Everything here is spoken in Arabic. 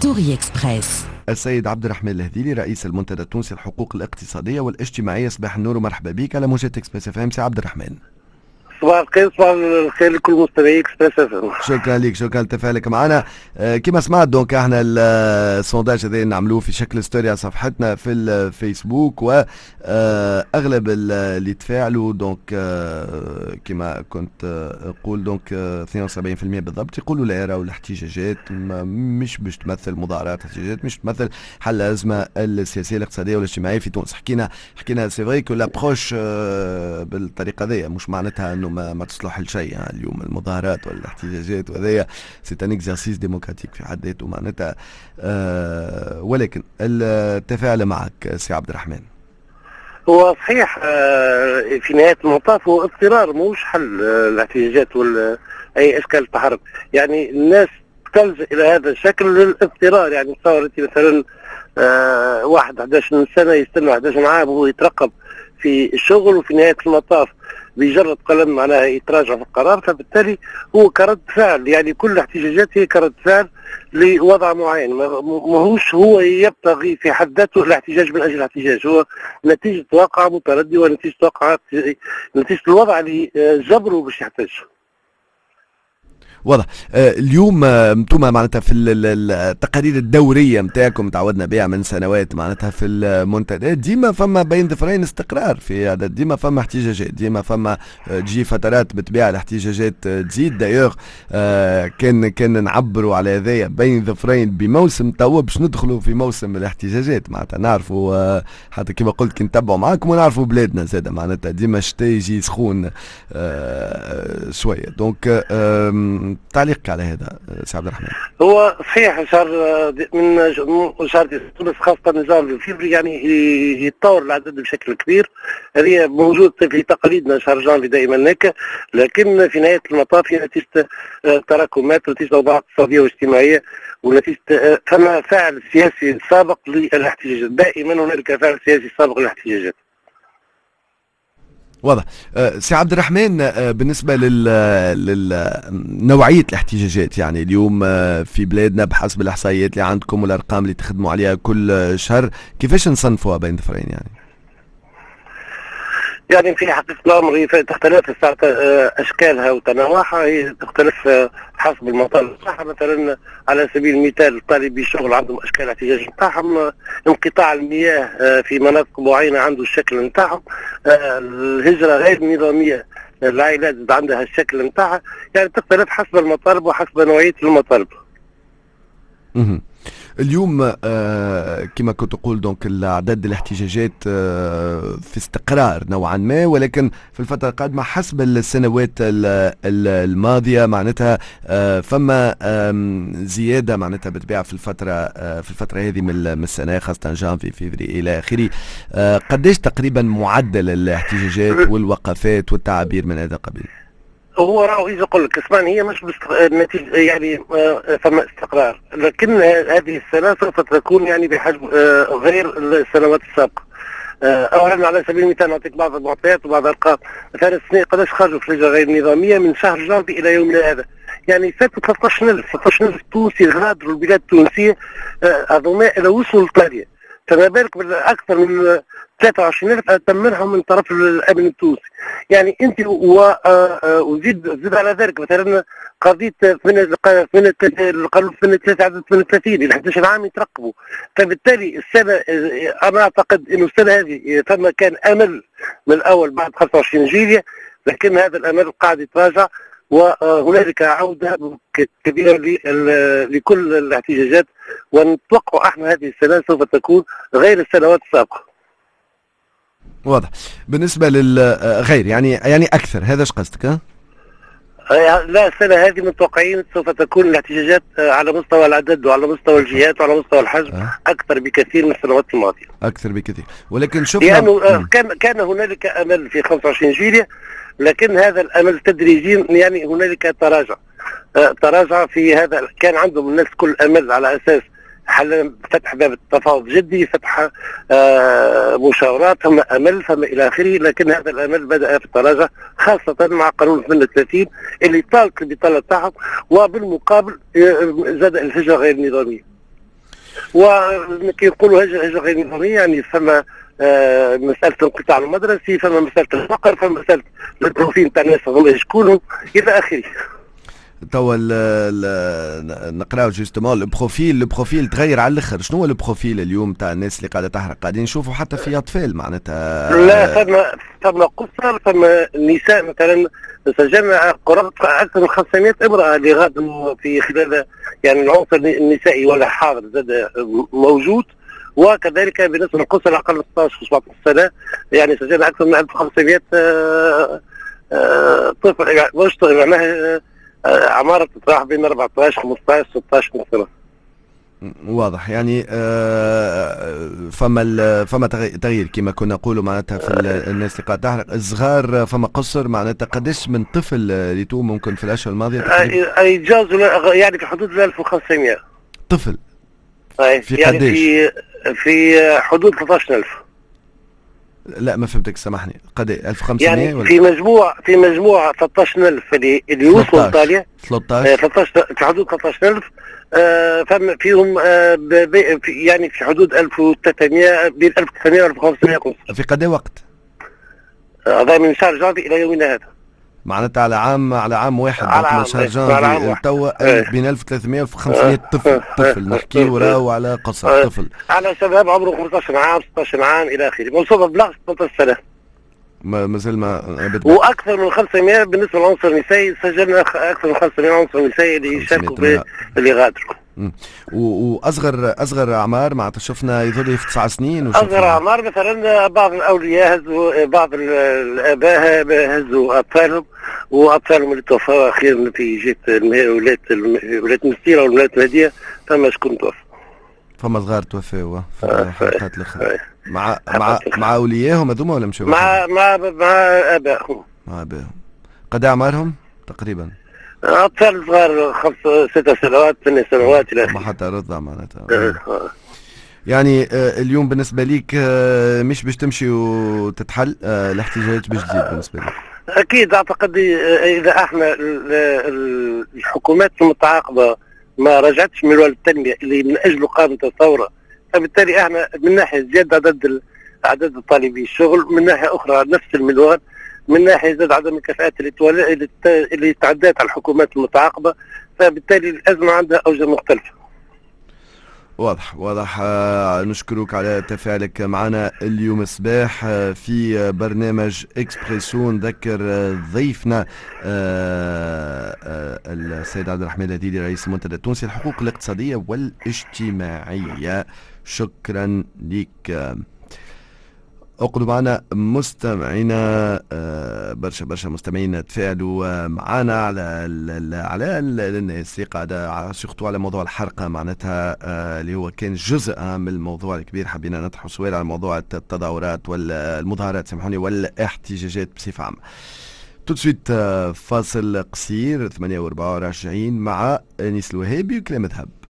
story Express السيد عبد الرحمن الهذيلي رئيس المنتدى التونسي للحقوق الاقتصادية والاجتماعية صباح النور ومرحبا بك على موجة Express FM عبد الرحمن. صباح الخير صباح الخير لكل مستمعي Express FM. شكرا لك شكرا لتفاعلك معنا. آه، كما سمعت donc إحنا ال sondage هذا نعملوه في شكل story على صفحتنا في الفيسبوك واغلب اللي تفاعلوا donc آه، كما كنت آه، أقول donc 72% بالضبط يقولوا لا يروا الاحتجاجات مش باش تمثل مظاهرات احتجاجات مش تمثل حل الأزمة السياسية الاقتصادية والاجتماعية في تونس. حكينا حكينا c'est vrai que l'approche بالطريقة هذه مش معناتها إنه ما, ما تصلح لشيء يعني اليوم المظاهرات والاحتجاجات وهذايا c'est un exercice démocratique في حد ذاته معناتها. آه ولكن التفاعل معك سي عبد الرحمن. هو صحيح آه في نهاية المطاف هو اضطرار مش حل آه الاحتجاجات ولا أي إشكال التحرك يعني الناس تلجأ إلى هذا الشكل للاضطرار. يعني تصور أنت مثلا واحد 11 سنة يستنى 11 عام وهو يترقب في الشغل وفي نهاية المطاف. بجرد قلم معناها يتراجع في القرار فبالتالي هو كرد فعل. يعني كل الاحتجاجات هي كرد فعل لوضع معين. ماهوش هو يبتغي في حد ذاته الاحتجاج من أجل الاحتجاج. هو نتيجة واقع متردي ونتيجة واقع نتيجة الوضع اللي جبره باش يحتاج واضح. آه اليوم أنتم آه معناتها في التقارير الدورية نتاعكم تعودنا بها من سنوات معناتها في المنتدى ديما فما بين ظفرين استقرار في هذا ديما فما احتجاجات ديما فما آه تجي فترات بالطبيعه الاحتجاجات تزيد. دايوغ كان كان نعبروا على هذايا بين ظفرين بموسم توا باش ندخلوا في موسم الاحتجاجات معناتها. نعرفوا حتى كما قلت كي نتبعوا معاكم ونعرفوا بلادنا زاد معناتها. ديما الشتاء يجي سخون شوية. donc تعليقك على هذا سي عبد الرحمن. هو صحيح شهر من شهر تونس خاصة نظام فيفري يعني يتطور العدد بشكل كبير. هذه موجود في تقاليدنا شهر جانفي دائما هكا لكن في نهاية المطاف هي نتيجة تراكمات ونتيجة أوضاع اقتصادية واجتماعية ونتيجة فما فاعل سياسي سابق للاحتجاجات. دائما هنالك فاعل سياسي سابق للاحتجاجات. واضح. أه سي عبد الرحمن أه بالنسبة لل لنوعيه الاحتجاجات يعني اليوم أه في بلادنا بحسب الإحصائيات اللي عندكم والأرقام اللي تخدموا عليها كل شهر كيفاش نصنفوها بين ظفرين يعني؟ يعني في حقيقة الأمر تختلف أشكالها وتنوعها هي تختلف حسب المطالب بتاعها مثلا على سبيل المثال طالبي الشغل عندهم أشكال احتجاج بتاعهم انقطاع المياه في مناطق معينة عنده الشكل بتاعهم الهجرة غير النظامية العائلات عندها الشكل بتاعها يعني تختلف حسب المطالب وحسب نوعية المطالب. اليوم آه كما كنت تقول دونك اعداد الاحتجاجات آه في استقرار نوعا ما ولكن في الفترة القادمة حسب السنوات الماضية معناتها آه فما زيادة معناتها بالطبيعه في الفترة في الفترة هذه من السنة خاصة جانفي فيفري إلى آخره قديش تقريبا معدل الاحتجاجات والوقفات والتعابير من هذا القبيل؟ هو راهو يقول لك اسمعني هي مش نتيجة يعني آه، فما استقرار. لكن هذه السنة سوف تكون يعني بحجم آه، غير السنوات السابقة. آه، اولا على سبيل المثال نعطيك بعض المعطيات وبعض الأرقام. مثلا السنة قداش خرجوا في الهجره غير النظاميه من شهر جانفي إلى يومنا هذا؟ يعني فاتوا 13000 13000 تونسي غادروا البلاد التونسية هذوما إلى وصلوا لايطاليا فما بالك بالأكثر من 23000 تم منهم من طرف الامن التونسي يعني أنت آه، آه، وزيد زيد على ذلك مثلا قضية من القانون من 3 عدد 38 إلى 11 عام يترقبوا فبالتالي السنة آه، أنا أعتقد إنه السنة هذه ثم كان أمل من الأول بعد 25 جيليا لكن هذا الأمل قاعد يتراجع وهنالك عودة كبيرة لكل الاحتجاجات ونتوقع إحنا هذه السنة سوف تكون غير السنوات السابقة. واضح. بالنسبة للغير يعني يعني أكثر هذا إيش قصدك ها؟ لا السنة هذه متوقعين سوف تكون الاحتجاجات على مستوى العدد وعلى مستوى الجهات وعلى مستوى الحجم أه؟ أكثر بكثير من السنوات الماضية. أكثر بكثير. ولكن شفنا لأنه يعني كان كان هنالك أمل في 25 جيليا لكن هذا الأمل تدريجيا يعني هنالك تراجع. تراجع في هذا كان عندهم الناس كل أمل على أساس حل فتح باب التفاوض جدي فتح آه مشاورات ثم أمل ثم إلى آخره لكن هذا الأمل بدأ في التراجع خاصة مع قانون 38 اللي طالت البطاله تاعهم وبالمقابل آه، زاد الهجرة غير النظاميه. وكي يقولوا هجرة غير نظامية يعني فما آه، مسألة الانقطاع المدرسي فما مسألة الفقر فما مسألة ال profil تاع الناس هذوما شكونهم إلى آخره توا نقراو justement ال profil ال profil تغير على الأخر. شنو هو ال profil اليوم تاع الناس اللي قاعدة تحرق؟ قاعدين نشوفوا حتى في أطفال معناتها. لا فما فما قصر فما نساء مثلا سجلنا قرابة أكثر من 500 امرأة اللي غادوا في خلال يعني العنصر النسائي ولا حاضر زاد موجود وكذلك بالنسبة للقصر من 16 و 17 سنة يعني سجلنا أكثر من 1500 آه، آه، طفل يعني مش معناها آه، اعمار تتراوح بين 14 15 16 مثلا واضح. يعني آه، فما فما تغيير كما كنا نقولوا معناتها في الناس اللي قاعدة تحرق. الصغار فما قصر معناتها قداش من طفل اللي تو ممكن في الأشهر الماضية جاز يعني في حدود 1500 طفل. في يعني قديش؟ في في حدود 13000 لا ما فهمتك سامحني. قد 1500 يعني ولا؟ في مجموع في مجموع 13000 اللي اللي وصلوا إيطاليا. 13 13 في حدود 13000 آه فم فيهم آه في يعني في حدود 1300 بين 1300 و 1500 في قد وقت؟ هذا من شهر جانفي إلى يومنا هذا. معناتها على عام على عام واحد على عام شهر جانفي توا إيه. بين 1300 و 1500 طفل طفل نحكيو راهو على قصر طفل. على شباب عمره 15 عام 16 عام إلى آخره. موصوفه بلغ 18 سنه ما مازال ما. وأكثر من 500 بالنسبة للعنصر النسائي سجلنا أكثر من 500 عنصر نسائي اللي يشاركوا اللي غادروا واصغر أصغر أعمار معناتها شفنا يظل في تسع سنين أصغر أعمار مثلا بعض الأولياء هزوا بعض الآباء هزوا أطفالهم وأطفالهم اللي توفوا أخيرا في جهه ولايه ولايه المستيره والولايات المهديه فما شكون توفى. فما صغار توفاوا في الحلقات الاخرى مع مع مع أوليائهم هذوما ولا مشاو مع مع مع آبائهم. مع آبائهم. قد أعمارهم؟ تقريبا. أطفال صغار خمس ست سنوات ثمان سنوات إلى ما حتى رضع معناتها. آه. يعني آه، اليوم بالنسبة ليك آه، مش باش تمشي وتتحل الاحتجاجات باش تزيد بالنسبة لك؟ أكيد أعتقد إذا إحنا الحكومات المتعاقبة ما رجعتش من التنمية اللي من اجله قامت الثورة فبالتالي إحنا من ناحية زيادة عدد عدد الطالبين الشغل من ناحية أخرى نفس المنوال من ناحية زاد عدم الكفاءات اللي اللي تعدات على الحكومات المتعاقبة فبالتالي الأزمة عندها أوجه مختلفة. واضح واضح. آه نشكرك على تفاعلك معنا اليوم الصباح آه في برنامج إكسبريسو نذكر آه ضيفنا السيد عبد الرحمن الهديدي رئيس المنتدى التونسي للحقوق الاقتصادية والاجتماعية. شكرا لك. اقعدوا معنا مستمعينا آه، برشا برشا مستمعين تفاعلوا معنا على على الناس قاعدة surtout على موضوع الحرقة معناتها آه، اللي هو كان جزء من الموضوع الكبير. حبينا نطرحوا سؤال على موضوع التظاهرات والمظاهرات سامحوني والاحتجاجات بصفة عامة. tout de suite فاصل قصير 48 مع انيس الوهابي وكلام ذهب